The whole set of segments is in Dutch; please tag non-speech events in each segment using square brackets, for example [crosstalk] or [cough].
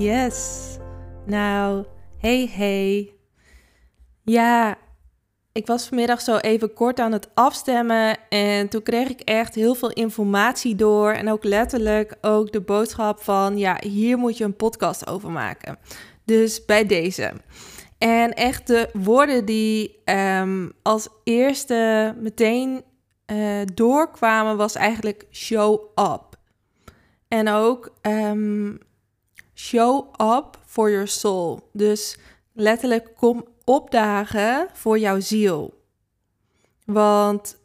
Yes. Nou, hey hey. Ja, ik was vanmiddag zo even kort aan het afstemmen en toen kreeg ik echt heel veel informatie door en ook letterlijk ook de boodschap van ja, hier moet je een podcast over maken. Dus bij deze. En echt de woorden die ehm, als eerste meteen uh, doorkwamen was eigenlijk show up. En ook um, show up for your soul. Dus letterlijk kom opdagen voor jouw ziel. Want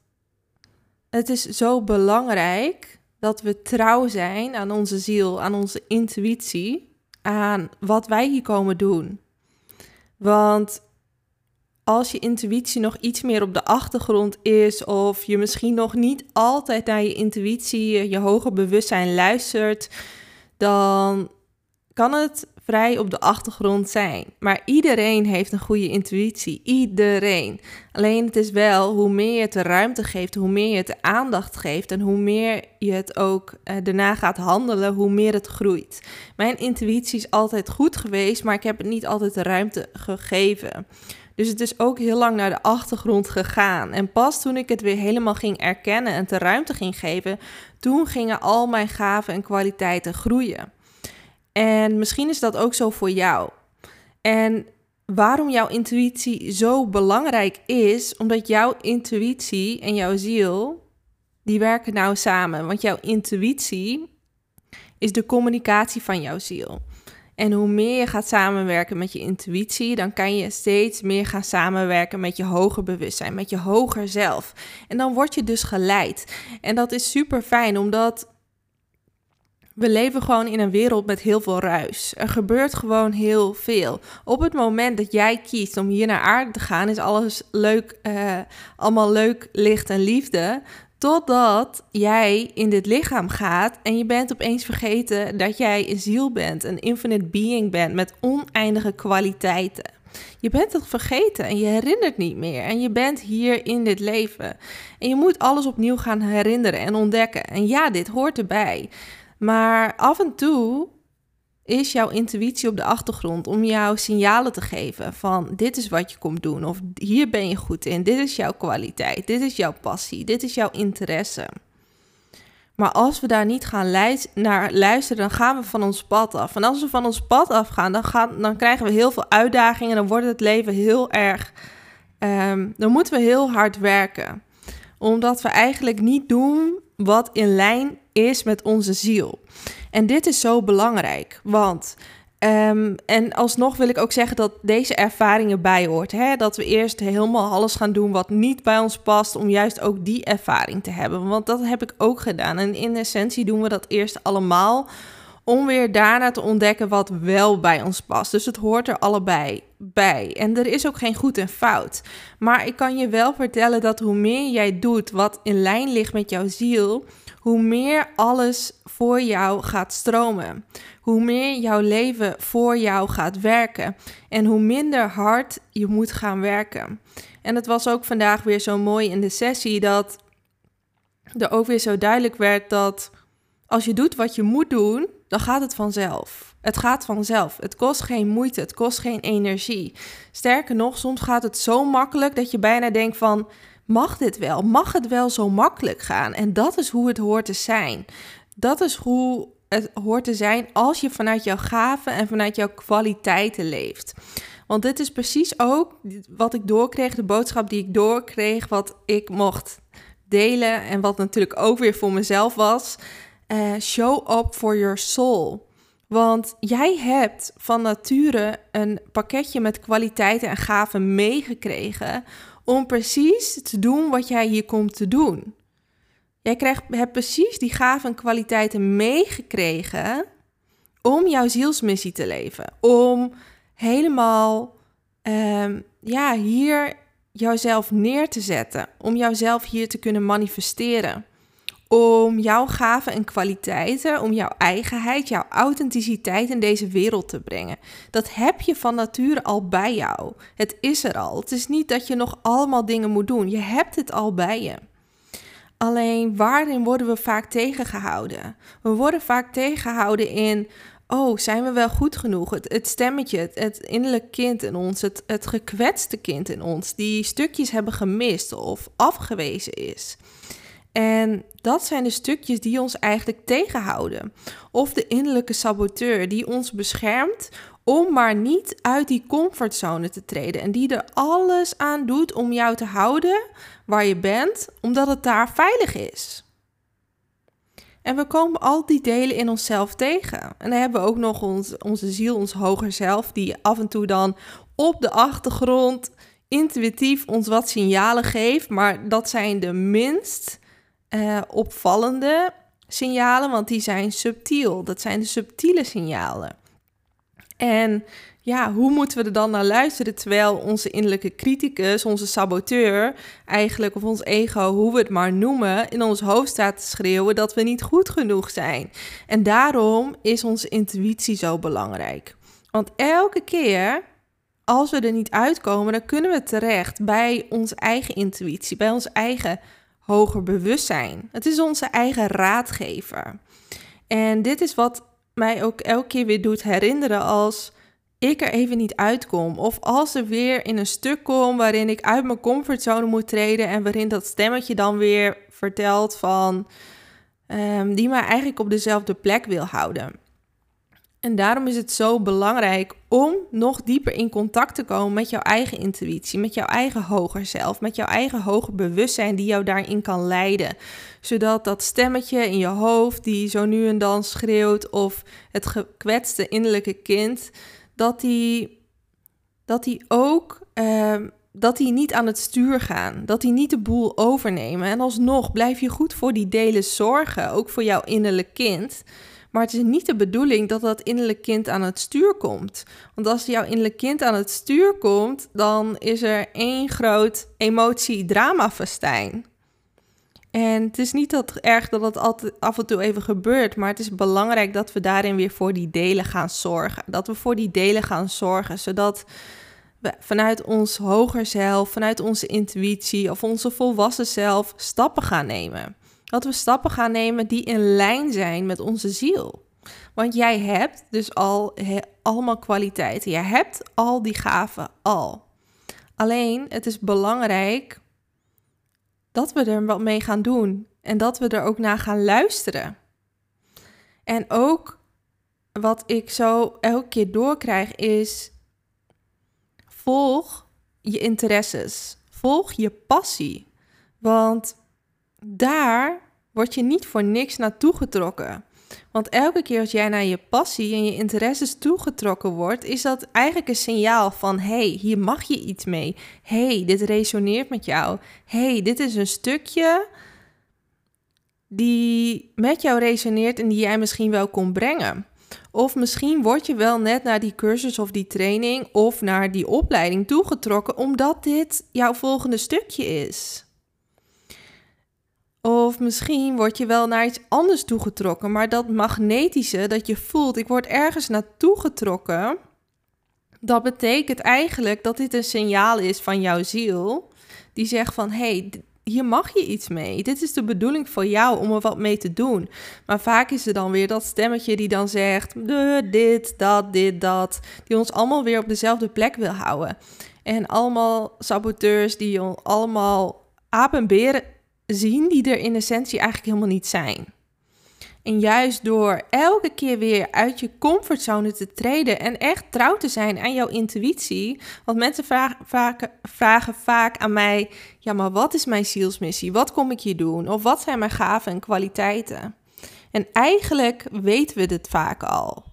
het is zo belangrijk dat we trouw zijn aan onze ziel, aan onze intuïtie, aan wat wij hier komen doen. Want als je intuïtie nog iets meer op de achtergrond is, of je misschien nog niet altijd naar je intuïtie, je hoger bewustzijn luistert, dan kan het vrij op de achtergrond zijn. Maar iedereen heeft een goede intuïtie. Iedereen. Alleen het is wel hoe meer je het de ruimte geeft, hoe meer je het de aandacht geeft en hoe meer je het ook uh, daarna gaat handelen, hoe meer het groeit. Mijn intuïtie is altijd goed geweest, maar ik heb het niet altijd de ruimte gegeven. Dus het is ook heel lang naar de achtergrond gegaan. En pas toen ik het weer helemaal ging erkennen en de ruimte ging geven, toen gingen al mijn gaven en kwaliteiten groeien. En misschien is dat ook zo voor jou. En waarom jouw intuïtie zo belangrijk is, omdat jouw intuïtie en jouw ziel, die werken nou samen. Want jouw intuïtie is de communicatie van jouw ziel. En hoe meer je gaat samenwerken met je intuïtie, dan kan je steeds meer gaan samenwerken met je hoger bewustzijn, met je hoger zelf. En dan word je dus geleid. En dat is super fijn, omdat we leven gewoon in een wereld met heel veel ruis. Er gebeurt gewoon heel veel. Op het moment dat jij kiest om hier naar aarde te gaan, is alles leuk, uh, allemaal leuk, licht en liefde. Totdat jij in dit lichaam gaat en je bent opeens vergeten dat jij een ziel bent, een infinite being bent met oneindige kwaliteiten. Je bent het vergeten en je herinnert niet meer. En je bent hier in dit leven. En je moet alles opnieuw gaan herinneren en ontdekken. En ja, dit hoort erbij. Maar af en toe is jouw intuïtie op de achtergrond om jou signalen te geven van dit is wat je komt doen of hier ben je goed in, dit is jouw kwaliteit, dit is jouw passie, dit is jouw interesse. Maar als we daar niet gaan naar luisteren, dan gaan we van ons pad af. En als we van ons pad afgaan, dan, gaan, dan krijgen we heel veel uitdagingen. Dan wordt het leven heel erg. Um, dan moeten we heel hard werken. Omdat we eigenlijk niet doen wat in lijn is met onze ziel. En dit is zo belangrijk, want Um, en alsnog wil ik ook zeggen dat deze ervaringen bij hoort. Hè? Dat we eerst helemaal alles gaan doen wat niet bij ons past, om juist ook die ervaring te hebben. Want dat heb ik ook gedaan. En in essentie doen we dat eerst allemaal, om weer daarna te ontdekken wat wel bij ons past. Dus het hoort er allebei bij. En er is ook geen goed en fout. Maar ik kan je wel vertellen dat hoe meer jij doet wat in lijn ligt met jouw ziel, hoe meer alles voor jou gaat stromen. Hoe meer jouw leven voor jou gaat werken. En hoe minder hard je moet gaan werken. En het was ook vandaag weer zo mooi in de sessie dat er ook weer zo duidelijk werd dat als je doet wat je moet doen, dan gaat het vanzelf. Het gaat vanzelf. Het kost geen moeite, het kost geen energie. Sterker nog, soms gaat het zo makkelijk dat je bijna denkt van mag dit wel? Mag het wel zo makkelijk gaan? En dat is hoe het hoort te zijn. Dat is hoe het hoort te zijn als je vanuit jouw gaven en vanuit jouw kwaliteiten leeft. Want dit is precies ook wat ik doorkreeg, de boodschap die ik doorkreeg, wat ik mocht delen en wat natuurlijk ook weer voor mezelf was. Uh, show up for your soul. Want jij hebt van nature een pakketje met kwaliteiten en gaven meegekregen om precies te doen wat jij hier komt te doen. Jij krijgt, hebt precies die gaven en kwaliteiten meegekregen om jouw zielsmissie te leven. Om helemaal um, ja, hier jouzelf neer te zetten. Om jouzelf hier te kunnen manifesteren. Om jouw gaven en kwaliteiten, om jouw eigenheid, jouw authenticiteit in deze wereld te brengen. Dat heb je van nature al bij jou. Het is er al. Het is niet dat je nog allemaal dingen moet doen. Je hebt het al bij je. Alleen waarin worden we vaak tegengehouden? We worden vaak tegengehouden in oh, zijn we wel goed genoeg? Het, stemmetje, het, het innerlijk kind in ons, het, het gekwetste kind in ons, die stukjes hebben gemist of afgewezen is. En dat zijn de stukjes die ons eigenlijk tegenhouden. Of de innerlijke saboteur die ons beschermt om maar niet uit die comfortzone te treden. En die er alles aan doet om jou te houden waar je bent, omdat het daar veilig is. En we komen al die delen in onszelf tegen. En dan hebben we ook nog ons, onze ziel, ons hoger zelf, die af en toe dan op de achtergrond intuïtief ons wat signalen geeft. Maar dat zijn de minst uh, opvallende signalen, want die zijn subtiel. Dat zijn de subtiele signalen. En ja, hoe moeten we er dan naar luisteren terwijl onze innerlijke criticus, onze saboteur, eigenlijk of ons ego, hoe we het maar noemen, in ons hoofd staat te schreeuwen dat we niet goed genoeg zijn. En daarom is onze intuïtie zo belangrijk. Want elke keer als we er niet uitkomen, dan kunnen we terecht bij onze eigen intuïtie, bij ons eigen hoger bewustzijn. Het is onze eigen raadgever. En dit is wat mij ook elke keer weer doet herinneren als ik er even niet uitkom. Of als er weer in een stuk kom waarin ik uit mijn comfortzone moet treden en waarin dat stemmetje dan weer vertelt van um, die mij eigenlijk op dezelfde plek wil houden. En daarom is het zo belangrijk om nog dieper in contact te komen met jouw eigen intuïtie, met jouw eigen hoger zelf, met jouw eigen hoger bewustzijn die jou daarin kan leiden. Zodat dat stemmetje in je hoofd die zo nu en dan schreeuwt of het gekwetste innerlijke kind, dat die, dat die ook ehm, dat die niet aan het stuur gaan, dat die niet de boel overnemen. En alsnog blijf je goed voor die delen zorgen, ook voor jouw innerlijk kind. Maar het is niet de bedoeling dat dat innerlijk kind aan het stuur komt. Want als jouw innerlijk kind aan het stuur komt, dan is er één groot emotie-drama-festijn. En het is niet dat erg dat het altijd af en toe even gebeurt, maar het is belangrijk dat we daarin weer voor die delen gaan zorgen. Dat we voor die delen gaan zorgen, zodat we vanuit ons hoger zelf, vanuit onze intuïtie of onze volwassen zelf stappen gaan nemen. Dat we stappen gaan nemen die in lijn zijn met onze ziel. Want jij hebt dus al allemaal kwaliteiten. Jij hebt al die gaven al. Alleen het is belangrijk dat we er wat mee gaan doen en dat we er ook naar gaan luisteren. En ook wat ik zo elke keer doorkrijg is: volg je interesses, volg je passie. Want daar word je niet voor niks naartoe getrokken. Want elke keer als jij naar je passie en je interesses toegetrokken wordt, is dat eigenlijk een signaal van: hey, hier mag je iets mee. hey, dit resoneert met jou. hey, dit is een stukje die met jou resoneert en die jij misschien wel kon brengen. Of misschien word je wel net naar die cursus of die training of naar die opleiding toegetrokken omdat dit jouw volgende stukje is. Of misschien word je wel naar iets anders toegetrokken, maar dat magnetische dat je voelt, ik word ergens naartoe getrokken, dat betekent eigenlijk dat dit een signaal is van jouw ziel, die zegt van hé, hey, hier mag je iets mee. Dit is de bedoeling voor jou om er wat mee te doen. Maar vaak is er dan weer dat stemmetje die dan zegt: dit, dat, dit, dat. Die ons allemaal weer op dezelfde plek wil houden. En allemaal saboteurs die allemaal aap en beren zien die er in essentie eigenlijk helemaal niet zijn. En juist door elke keer weer uit je comfortzone te treden en echt trouw te zijn aan jouw intuïtie. Want mensen vragen vaak, aan mij: ja, maar wat is mijn zielsmissie? Wat kom ik hier doen? Of wat zijn mijn gaven en kwaliteiten? En eigenlijk weten we dit vaak al.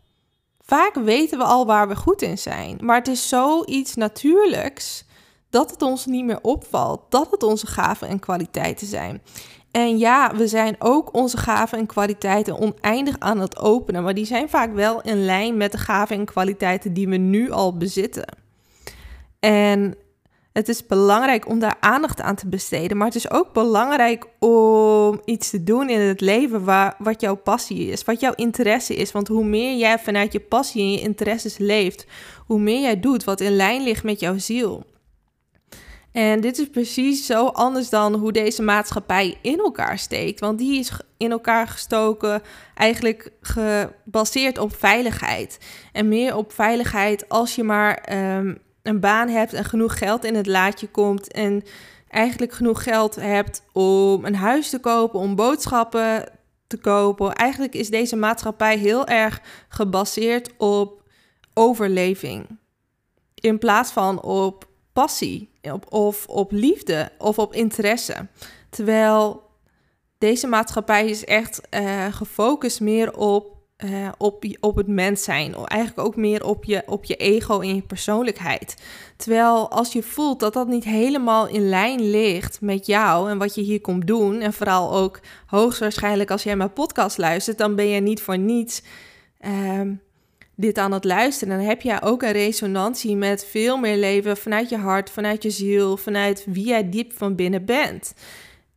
Vaak weten we al waar we goed in zijn. Maar het is zoiets natuurlijks dat het ons niet meer opvalt, dat het onze gaven en kwaliteiten zijn. En ja, we zijn ook onze gaven en kwaliteiten oneindig aan het openen, maar die zijn vaak wel in lijn met de gaven en kwaliteiten die we nu al bezitten. En het is belangrijk om daar aandacht aan te besteden, maar het is ook belangrijk om iets te doen in het leven waar, wat jouw passie is, wat jouw interesse is. Want hoe meer jij vanuit je passie en je interesses leeft, hoe meer jij doet wat in lijn ligt met jouw ziel. En dit is precies zo anders dan hoe deze maatschappij in elkaar steekt. Want die is in elkaar gestoken, eigenlijk gebaseerd op veiligheid. En meer op veiligheid als je maar ehm, een baan hebt en genoeg geld in het laadje komt. En eigenlijk genoeg geld hebt om een huis te kopen, om boodschappen te kopen. Eigenlijk is deze maatschappij heel erg gebaseerd op overleving. In plaats van op passie op, of op liefde of op interesse. Terwijl deze maatschappij is echt uh, gefocust meer op, uh, op, op het mens zijn. Eigenlijk ook meer op je, op je ego en je persoonlijkheid. Terwijl als je voelt dat dat niet helemaal in lijn ligt met jou en wat je hier komt doen. En vooral ook hoogstwaarschijnlijk als jij mijn podcast luistert, dan ben je niet voor niets. Uh, dit aan het luisteren, dan heb jij ook een resonantie met veel meer leven vanuit je hart, vanuit je ziel, vanuit wie jij diep van binnen bent.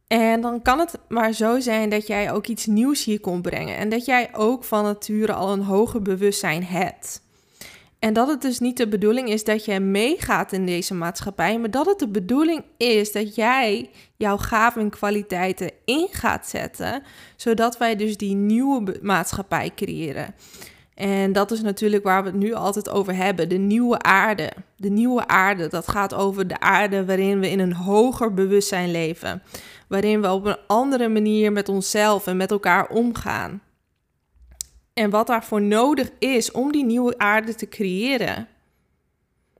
En dan kan het maar zo zijn dat jij ook iets nieuws hier komt brengen en dat jij ook van nature al een hoger bewustzijn hebt. En dat het dus niet de bedoeling is dat jij meegaat in deze maatschappij, maar dat het de bedoeling is dat jij jouw gaven en kwaliteiten in gaat zetten, zodat wij dus die nieuwe maatschappij creëren. En dat is natuurlijk waar we het nu altijd over hebben: de nieuwe aarde. De nieuwe aarde, dat gaat over de aarde waarin we in een hoger bewustzijn leven. Waarin we op een andere manier met onszelf en met elkaar omgaan. En wat daarvoor nodig is om die nieuwe aarde te creëren.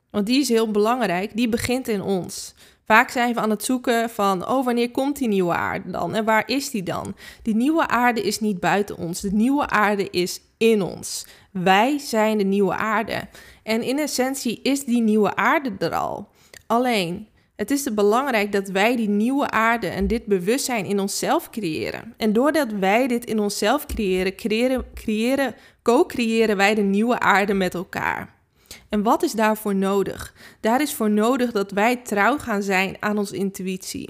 Want die is heel belangrijk, die begint in ons. Vaak zijn we aan het zoeken van, oh, wanneer komt die nieuwe aarde dan? En waar is die dan? Die nieuwe aarde is niet buiten ons. De nieuwe aarde is in ons. Wij zijn de nieuwe aarde. En in essentie is die nieuwe aarde er al. Alleen, het is belangrijk dat wij die nieuwe aarde en dit bewustzijn in onszelf creëren. En doordat wij dit in onszelf creëren, creëren, creëren co-creëren wij de nieuwe aarde met elkaar. En wat is daarvoor nodig? Daar is voor nodig dat wij trouw gaan zijn aan onze intuïtie.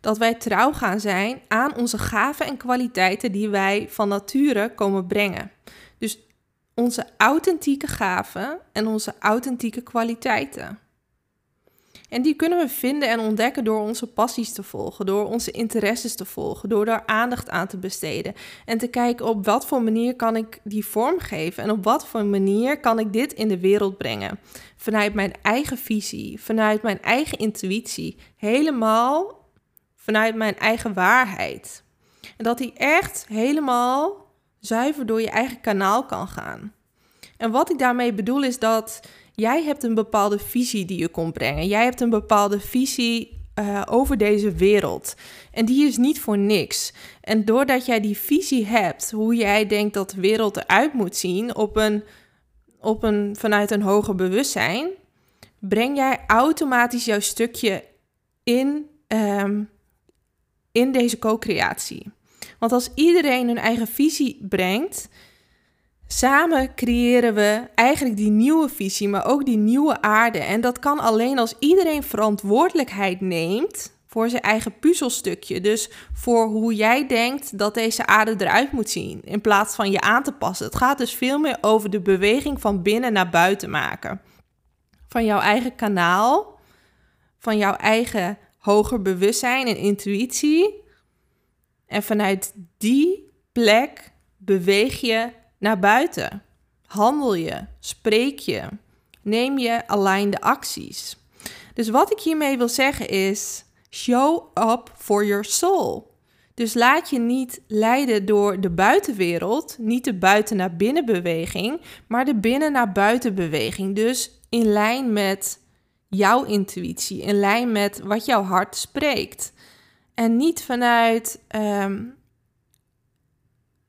Dat wij trouw gaan zijn aan onze gaven en kwaliteiten die wij van nature komen brengen. Dus onze authentieke gaven en onze authentieke kwaliteiten. En die kunnen we vinden en ontdekken door onze passies te volgen, door onze interesses te volgen, door daar aandacht aan te besteden en te kijken op wat voor manier kan ik die vormgeven en op wat voor manier kan ik dit in de wereld brengen. Vanuit mijn eigen visie, vanuit mijn eigen intuïtie, helemaal vanuit mijn eigen waarheid. En dat die echt helemaal zuiver door je eigen kanaal kan gaan. En wat ik daarmee bedoel is dat jij hebt een bepaalde visie die je komt brengen. Jij hebt een bepaalde visie uh, over deze wereld. En die is niet voor niks. En doordat jij die visie hebt, hoe jij denkt dat de wereld eruit moet zien, op een, op een, vanuit een hoger bewustzijn, breng jij automatisch jouw stukje in, um, in deze co-creatie. Want als iedereen hun eigen visie brengt, Samen creëren we eigenlijk die nieuwe visie, maar ook die nieuwe aarde. En dat kan alleen als iedereen verantwoordelijkheid neemt voor zijn eigen puzzelstukje. Dus voor hoe jij denkt dat deze aarde eruit moet zien, in plaats van je aan te passen. Het gaat dus veel meer over de beweging van binnen naar buiten maken. Van jouw eigen kanaal, van jouw eigen hoger bewustzijn en intuïtie. En vanuit die plek beweeg je naar buiten. Handel je, spreek je, neem je aligned acties. Dus wat ik hiermee wil zeggen is: show up for your soul. Dus laat je niet leiden door de buitenwereld, niet de buiten naar binnen beweging, maar de binnen naar buiten beweging. Dus in lijn met jouw intuïtie, in lijn met wat jouw hart spreekt. En niet vanuit um,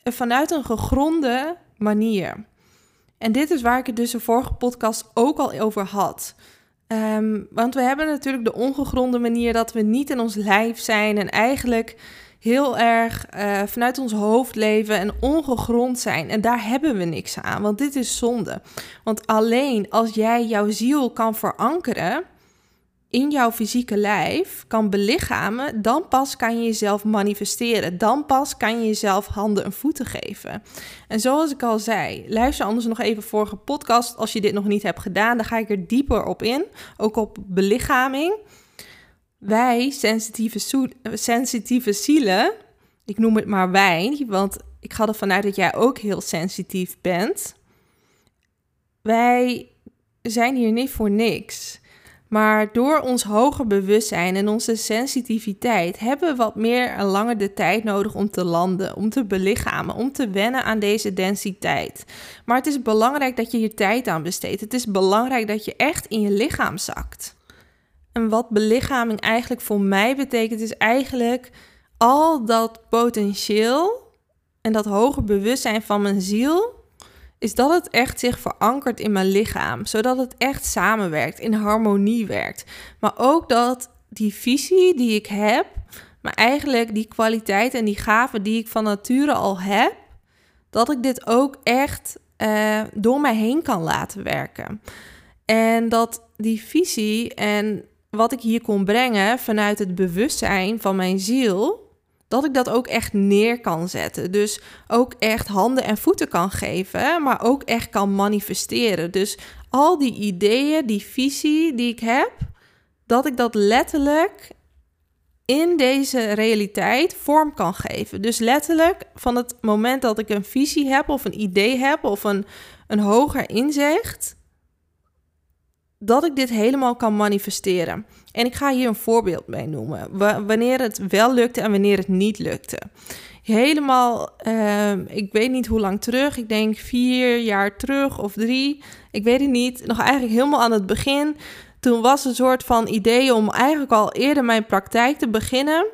vanuit een gegronde manier. En dit is waar ik het dus de vorige podcast ook al over had. Um, want we hebben natuurlijk de ongegronde manier dat we niet in ons lijf zijn en eigenlijk heel erg uh, vanuit ons hoofd leven en ongegrond zijn. En daar hebben we niks aan, want dit is zonde. Want alleen als jij jouw ziel kan verankeren in jouw fysieke lijf kan belichamen, dan pas kan je jezelf manifesteren. Dan pas kan je jezelf handen en voeten geven. En zoals ik al zei, luister anders nog even vorige podcast als je dit nog niet hebt gedaan. Dan ga ik er dieper op in, ook op belichaming. Wij, sensitieve, sensitieve zielen, ik noem het maar wij, want ik ga ervan uit dat jij ook heel sensitief bent. Wij zijn hier niet voor niks. Maar door ons hoger bewustzijn en onze sensitiviteit hebben we wat meer en langer de tijd nodig om te landen, om te belichamen, om te wennen aan deze densiteit. Maar het is belangrijk dat je hier tijd aan besteedt. Het is belangrijk dat je echt in je lichaam zakt. En wat belichaming eigenlijk voor mij betekent, is eigenlijk al dat potentieel en dat hoger bewustzijn van mijn ziel is dat het echt zich verankert in mijn lichaam, zodat het echt samenwerkt, in harmonie werkt. Maar ook dat die visie die ik heb, maar eigenlijk die kwaliteit en die gaven die ik van nature al heb, dat ik dit ook echt uh, door mij heen kan laten werken. En dat die visie en wat ik hier kon brengen vanuit het bewustzijn van mijn ziel, dat ik dat ook echt neer kan zetten. Dus ook echt handen en voeten kan geven, maar ook echt kan manifesteren. Dus al die ideeën, die visie die ik heb, dat ik dat letterlijk in deze realiteit vorm kan geven. Dus letterlijk van het moment dat ik een visie heb of een idee heb of een, een hoger inzicht, dat ik dit helemaal kan manifesteren. En ik ga hier een voorbeeld mee noemen. wanneer het wel lukte en wanneer het niet lukte. Helemaal, uh, ik weet niet hoe lang terug. Ik denk vier jaar terug of drie. Ik weet het niet. Nog eigenlijk helemaal aan het begin. Toen was een soort van idee om eigenlijk al eerder mijn praktijk te beginnen.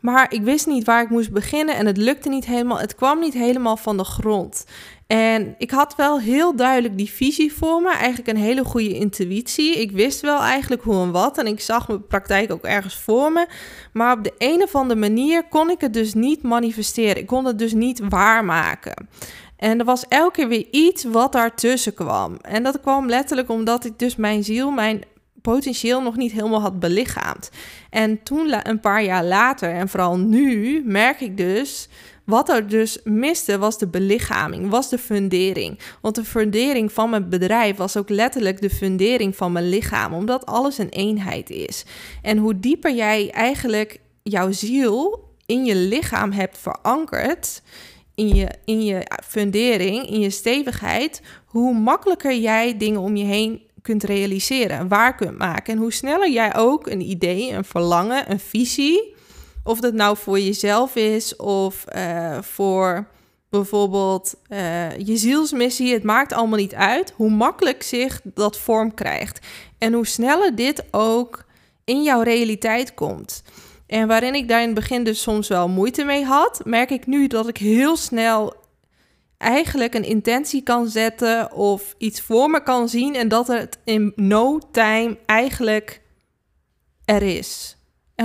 Maar ik wist niet waar ik moest beginnen en het lukte niet helemaal. Het kwam niet helemaal van de grond. En ik had wel heel duidelijk die visie voor me, eigenlijk een hele goede intuïtie. Ik wist wel eigenlijk hoe en wat en ik zag mijn praktijk ook ergens voor me. Maar op de een of andere manier kon ik het dus niet manifesteren. Ik kon het dus niet waarmaken. En er was elke keer weer iets wat daartussen kwam. En dat kwam letterlijk omdat ik dus mijn ziel, mijn potentieel nog niet helemaal had belichaamd. En toen, een paar jaar later, en vooral nu, merk ik dus wat er dus miste was de belichaming, was de fundering. Want de fundering van mijn bedrijf was ook letterlijk de fundering van mijn lichaam, omdat alles een eenheid is. En hoe dieper jij eigenlijk jouw ziel in je lichaam hebt verankerd, in je, in je fundering, in je stevigheid, hoe makkelijker jij dingen om je heen kunt realiseren, waar kunt maken. En hoe sneller jij ook een idee, een verlangen, een visie of dat nou voor jezelf is of uh, voor bijvoorbeeld uh, je zielsmissie. Het maakt allemaal niet uit hoe makkelijk zich dat vorm krijgt. En hoe sneller dit ook in jouw realiteit komt. En waarin ik daar in het begin dus soms wel moeite mee had, merk ik nu dat ik heel snel eigenlijk een intentie kan zetten of iets voor me kan zien en dat het in no time eigenlijk er is.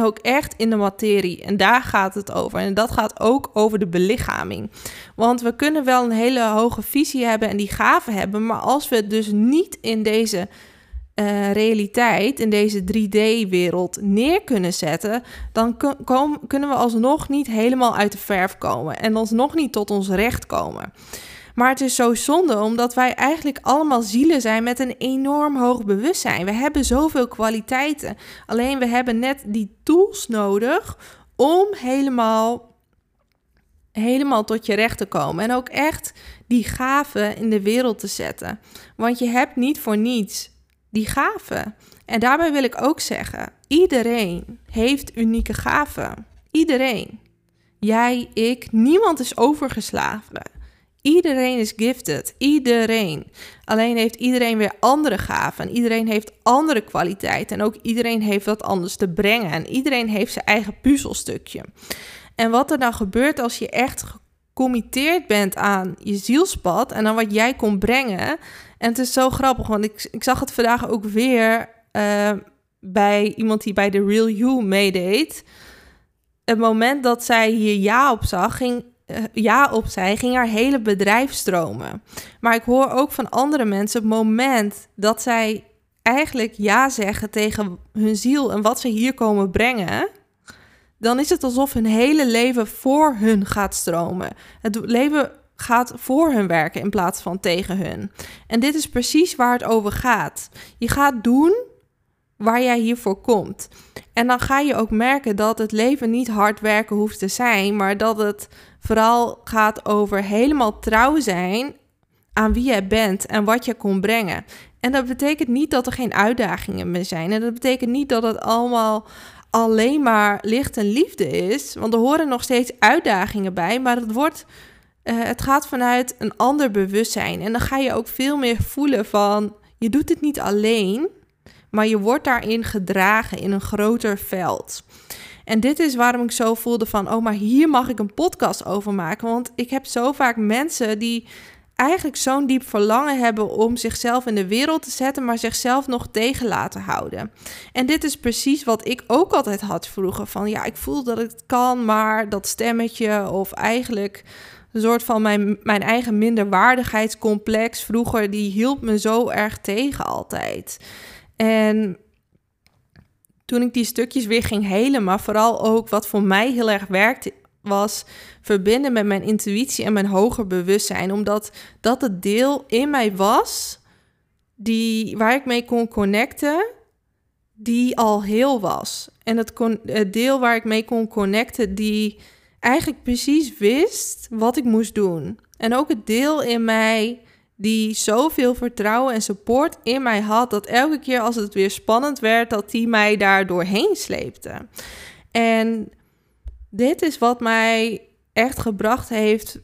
Ook echt in de materie. En daar gaat het over. En dat gaat ook over de belichaming. Want we kunnen wel een hele hoge visie hebben en die gaven hebben. Maar als we het dus niet in deze uh, realiteit, in deze 3D-wereld neer kunnen zetten, dan kunnen we alsnog niet helemaal uit de verf komen. En alsnog niet tot ons recht komen. Maar het is zo zonde, omdat wij eigenlijk allemaal zielen zijn met een enorm hoog bewustzijn. We hebben zoveel kwaliteiten. Alleen we hebben net die tools nodig om helemaal, helemaal tot je recht te komen. En ook echt die gaven in de wereld te zetten. Want je hebt niet voor niets die gaven. En daarbij wil ik ook zeggen: iedereen heeft unieke gaven. Iedereen. Jij, ik, niemand is overgeslagen. Iedereen is gifted. Iedereen. Alleen heeft iedereen weer andere gaven. En iedereen heeft andere kwaliteiten. En ook iedereen heeft wat anders te brengen. En iedereen heeft zijn eigen puzzelstukje. En wat er dan gebeurt als je echt gecommitteerd bent aan je zielspad en dan wat jij kon brengen. En het is zo grappig, want ik, ik zag het vandaag ook weer uh, bij iemand die bij de Real You meedeed. het moment dat zij hier ja op zag, ging ja op ging haar hele bedrijf stromen. Maar ik hoor ook van andere mensen, het moment dat zij eigenlijk ja zeggen tegen hun ziel en wat ze hier komen brengen, dan is het alsof hun hele leven voor hun gaat stromen. Het leven gaat voor hun werken in plaats van tegen hun. En dit is precies waar het over gaat. Je gaat doen waar jij hiervoor komt. En dan ga je ook merken dat het leven niet hard werken hoeft te zijn, maar dat het vooral gaat over helemaal trouw zijn aan wie jij bent en wat je kon brengen. En dat betekent niet dat er geen uitdagingen meer zijn. En dat betekent niet dat het allemaal alleen maar licht en liefde is. Want er horen nog steeds uitdagingen bij, maar het wordt. Uh, het gaat vanuit een ander bewustzijn. En dan ga je ook veel meer voelen van. Je doet het niet alleen, maar je wordt daarin gedragen in een groter veld. En dit is waarom ik zo voelde van, oh, maar hier mag ik een podcast over maken. Want ik heb zo vaak mensen die eigenlijk zo'n diep verlangen hebben om zichzelf in de wereld te zetten, maar zichzelf nog tegen laten houden. En dit is precies wat ik ook altijd had vroeger. Van ja, ik voel dat het kan, maar dat stemmetje of eigenlijk een soort van mijn, mijn eigen minderwaardigheidscomplex vroeger, die hielp me zo erg tegen altijd. En toen ik die stukjes weer ging helen, maar vooral ook wat voor mij heel erg werkte, was verbinden met mijn intuïtie en mijn hoger bewustzijn. Omdat dat het deel in mij was die, waar ik mee kon connecten, die al heel was. En het, kon, het deel waar ik mee kon connecten, die eigenlijk precies wist wat ik moest doen. En ook het deel in mij die zoveel vertrouwen en support in mij had, dat elke keer als het weer spannend werd, dat die mij daar doorheen sleepte. En dit is wat mij echt gebracht heeft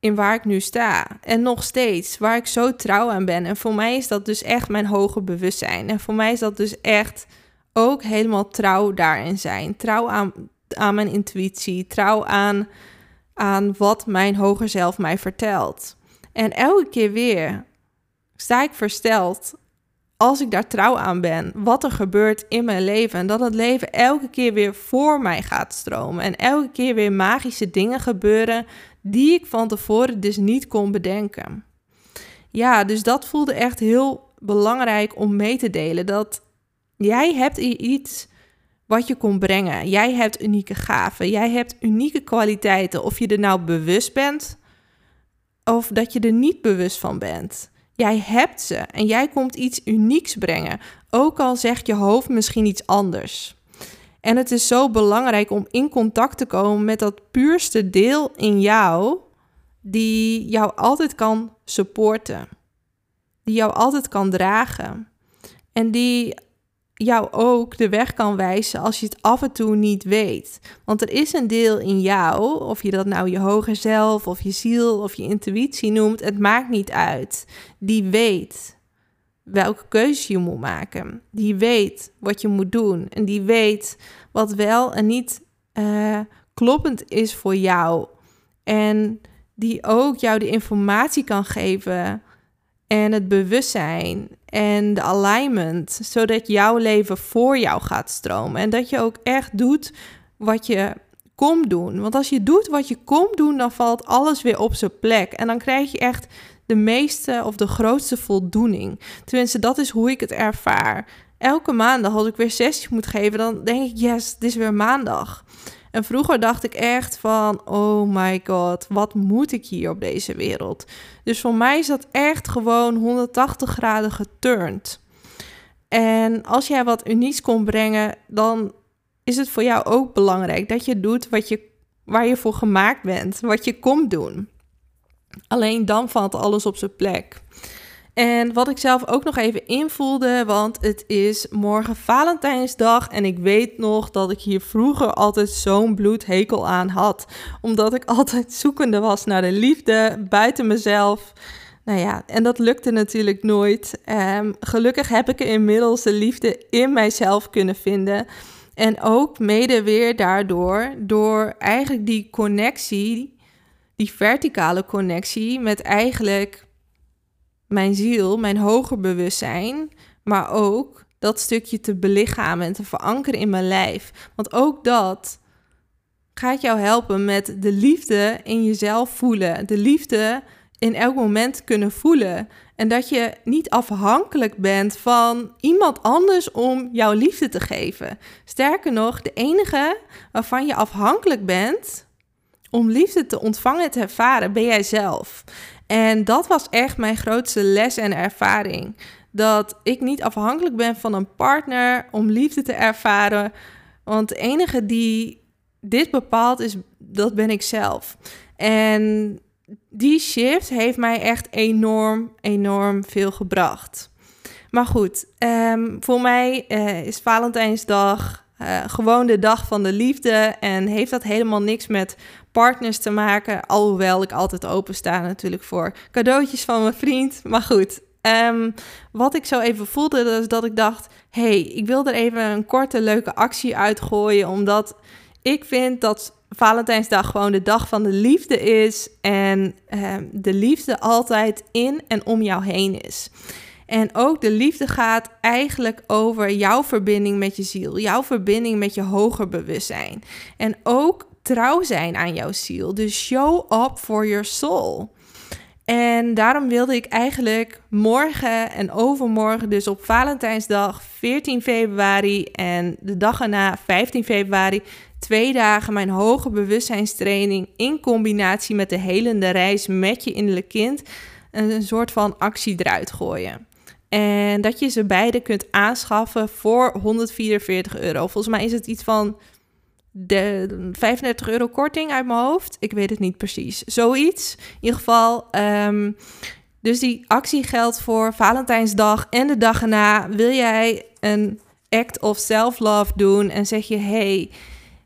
in waar ik nu sta. En nog steeds, waar ik zo trouw aan ben. En voor mij is dat dus echt mijn hoger bewustzijn. En voor mij is dat dus echt ook helemaal trouw daarin zijn. Trouw aan, aan mijn intuïtie, trouw aan, aan wat mijn hoger zelf mij vertelt. En elke keer weer sta ik versteld als ik daar trouw aan ben, wat er gebeurt in mijn leven. En dat het leven elke keer weer voor mij gaat stromen. En elke keer weer magische dingen gebeuren die ik van tevoren dus niet kon bedenken. Ja, dus dat voelde echt heel belangrijk om mee te delen. Dat jij hebt iets wat je kon brengen. Jij hebt unieke gaven. Jij hebt unieke kwaliteiten. Of je er nou bewust bent of dat je er niet bewust van bent. Jij hebt ze en jij komt iets unieks brengen, ook al zegt je hoofd misschien iets anders. En het is zo belangrijk om in contact te komen met dat puurste deel in jou, die jou altijd kan supporten, die jou altijd kan dragen en die jou ook de weg kan wijzen als je het af en toe niet weet. Want er is een deel in jou, of je dat nou je hoger zelf of je ziel of je intuïtie noemt, het maakt niet uit. Die weet welke keuze je moet maken. Die weet wat je moet doen. En die weet wat wel en niet uh, kloppend is voor jou. En die ook jou de informatie kan geven en het bewustzijn en de alignment, zodat jouw leven voor jou gaat stromen en dat je ook echt doet wat je komt doen. Want als je doet wat je komt doen, dan valt alles weer op zijn plek en dan krijg je echt de meeste of de grootste voldoening. Tenminste, dat is hoe ik het ervaar. Elke maandag als ik weer sessie moet geven, dan denk ik, yes, het is weer maandag. En vroeger dacht ik echt van, oh my god, wat moet ik hier op deze wereld? Dus voor mij is dat echt gewoon 180 graden geturnd. En als jij wat unieks kon brengen, dan is het voor jou ook belangrijk dat je doet wat je, waar je voor gemaakt bent, wat je komt doen. Alleen dan valt alles op zijn plek. En wat ik zelf ook nog even invoelde, want het is morgen Valentijnsdag en ik weet nog dat ik hier vroeger altijd zo'n bloedhekel aan had, omdat ik [laughs] altijd zoekende was naar de liefde buiten mezelf. Nou ja, en dat lukte natuurlijk nooit. Um, gelukkig heb ik inmiddels de liefde in mijzelf kunnen vinden. En ook mede weer daardoor, door eigenlijk die connectie, die verticale connectie met eigenlijk mijn ziel, mijn hoger bewustzijn, maar ook dat stukje te belichamen en te verankeren in mijn lijf. Want ook dat gaat jou helpen met de liefde in jezelf voelen. De liefde in elk moment kunnen voelen. En dat je niet afhankelijk bent van iemand anders om jouw liefde te geven. Sterker nog, de enige waarvan je afhankelijk bent om liefde te ontvangen en te ervaren, ben jij zelf. En dat was echt mijn grootste les en ervaring. Dat ik niet afhankelijk ben van een partner om liefde te ervaren. Want de enige die dit bepaalt is, dat ben ik zelf. En die shift heeft mij echt enorm, enorm veel gebracht. Maar goed, um, voor mij uh, is Valentijnsdag uh, gewoon de dag van de liefde en heeft dat helemaal niks met partners te maken. Alhoewel ik altijd opensta natuurlijk voor cadeautjes van mijn vriend. Maar goed, um, wat ik zo even voelde, is dat ik dacht: hey, ik wil er even een korte, leuke actie uitgooien. Omdat ik vind dat Valentijnsdag gewoon de dag van de liefde is. En uh, de liefde altijd in en om jou heen is. En ook de liefde gaat eigenlijk over jouw verbinding met je ziel, jouw verbinding met je hoger bewustzijn. En ook trouw zijn aan jouw ziel. Dus show up for your soul. En daarom wilde ik eigenlijk morgen en overmorgen, dus op Valentijnsdag 14 februari en de dag erna 15 februari, twee dagen mijn hoge bewustzijnstraining in combinatie met de helende reis met je innerlijk kind een soort van actie eruit gooien. En dat je ze beide kunt aanschaffen voor 144 euro. Volgens mij is het iets van de 35 euro korting uit mijn hoofd. Ik weet het niet precies. Zoiets. In ieder geval. Ehm, dus die actie geldt voor Valentijnsdag en de dag erna. Wil jij een act of self-love doen en zeg je: hey,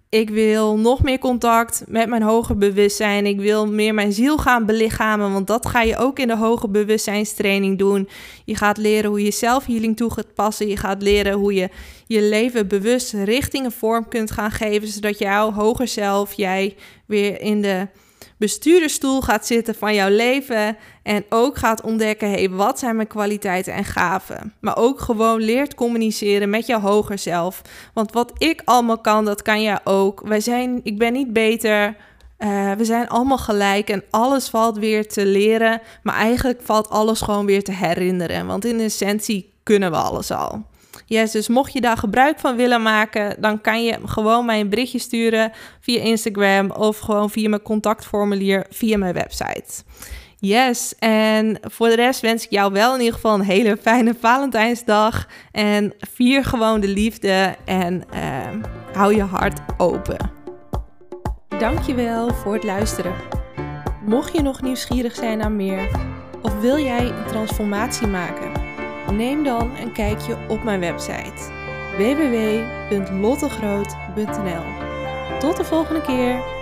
ik wil nog meer contact met mijn hoger bewustzijn. Ik wil meer mijn ziel gaan belichamen, want dat ga je ook in de hoger bewustzijnstraining doen. Je gaat leren hoe je zelfhealing toe gaat passen. Je gaat leren hoe je je leven bewust richting een vorm kunt gaan geven, zodat jouw hoger zelf, jij weer in de bestuurdersstoel gaat zitten van jouw leven en ook gaat ontdekken, hey, wat zijn mijn kwaliteiten en gaven. Maar ook gewoon leert communiceren met jouw hoger zelf. Want wat ik allemaal kan, dat kan jij ook. Wij zijn, ik ben niet beter. Uh, we zijn allemaal gelijk en alles valt weer te leren. Maar eigenlijk valt alles gewoon weer te herinneren. Want in essentie kunnen we alles al. Yes, dus mocht je daar gebruik van willen maken, dan kan je gewoon mij een berichtje sturen via Instagram of gewoon via mijn contactformulier via mijn website. Yes, en voor de rest wens ik jou wel in ieder geval een hele fijne Valentijnsdag. En vier gewoon de liefde en uh, hou je hart open. Dankjewel voor het luisteren. Mocht je nog nieuwsgierig zijn naar meer, of wil jij een transformatie maken? Neem dan een kijkje op mijn website www.lottegroot.nl. Tot de volgende keer!